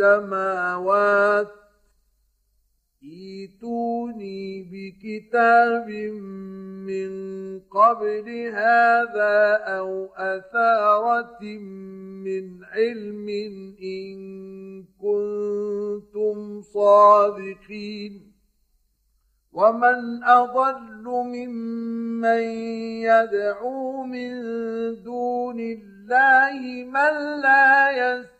السماوات ايتوني بكتاب من قبل هذا أو أثارة من علم إن كنتم صادقين ومن أضل ممن يدعو من دون الله من لا يستطيع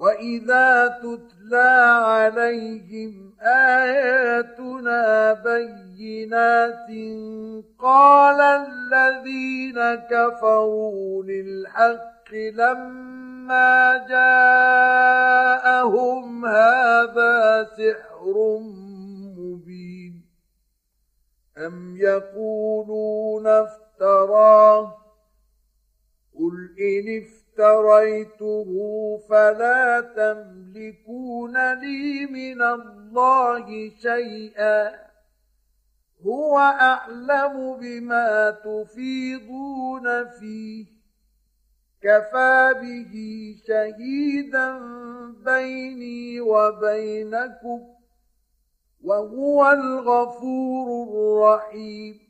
واذا تتلى عليهم اياتنا بينات قال الذين كفروا للحق لما جاءهم هذا سحر مبين ام يقولون افتراه قل ان افتريته فلا تملكون لي من الله شيئا. هو أعلم بما تفيضون فيه. كفى به شهيدا بيني وبينكم وهو الغفور الرحيم.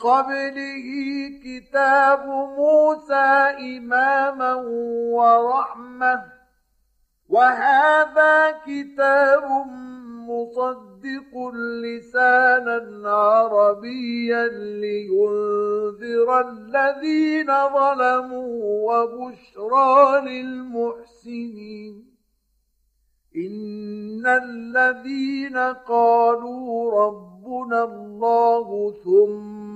قبله كتاب موسى إماما ورحمة وهذا كتاب مصدق لسانا عربيا لينذر الذين ظلموا وبشرى للمحسنين. إن الذين قالوا ربنا الله ثم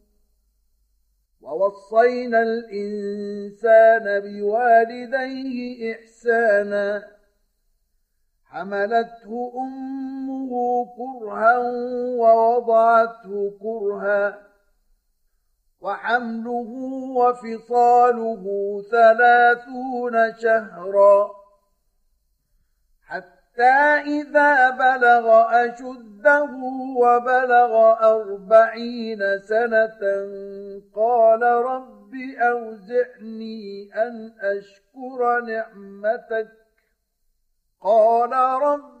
ووصينا الإنسان بوالديه إحسانا. حملته أمه كرها ووضعته كرها. وحمله وفصاله ثلاثون شهرا. حتى إذا بلغ أشده وبلغ أربعين سنة قال رب أوزعني أن أشكر نعمتك قال رب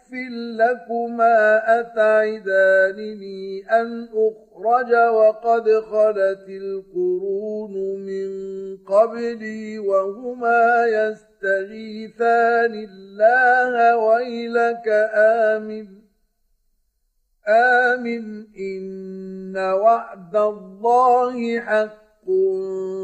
لكما أتعدانني أن أخرج وقد خلت القرون من قبلي وهما يستغيثان الله ويلك آمن. آمن إن وعد الله حق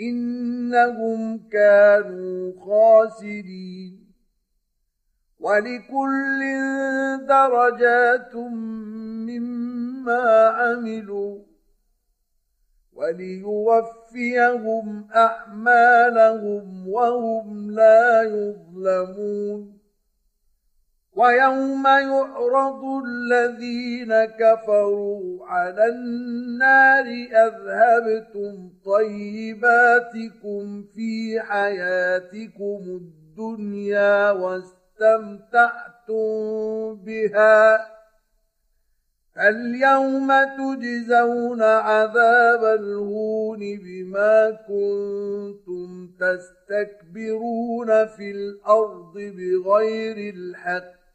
إنهم كانوا خاسرين. ولكل درجات مما عملوا وليوفيهم أعمالهم وهم لا يظلمون. ويوم يعرض الذين كفروا على النار أذهبتم طيباتكم في حياتكم الدنيا واستمتعتم بها اليوم تجزون عذاب الهون بما كنتم تستكبرون في الأرض بغير الحق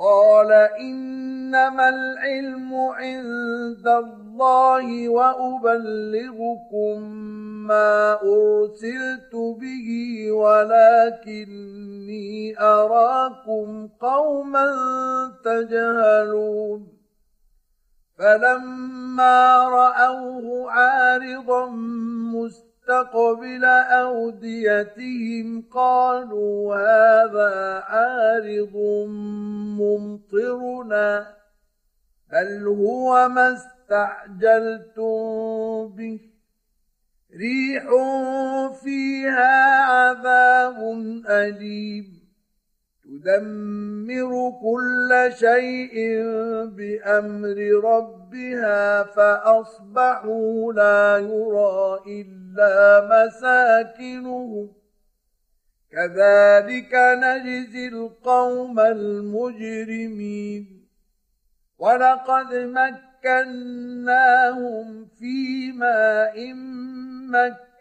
قال إنما العلم عند الله وأبلغكم ما أرسلت به ولكني أراكم قوما تجهلون. فلما رأوه عارضا مستقيما مستقبل أوديتهم قالوا هذا عارض ممطرنا. بل هو ما استعجلتم به. ريح فيها عذاب أليم. تدمر كل شيء بأمر ربها فأصبحوا لا يرى إلا مساكنهم. كذلك نجزي القوم المجرمين. ولقد مكناهم في ماء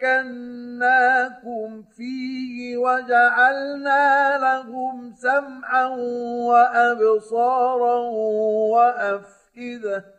مكناكم فيه وجعلنا لهم سمعا وأبصارا وأفئدة.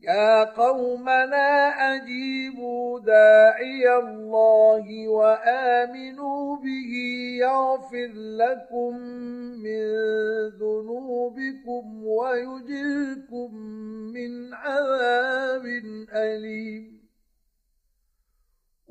يا قومنا أجيبوا داعي الله وآمنوا به يغفر لكم من ذنوبكم ويجركم من عذاب أليم.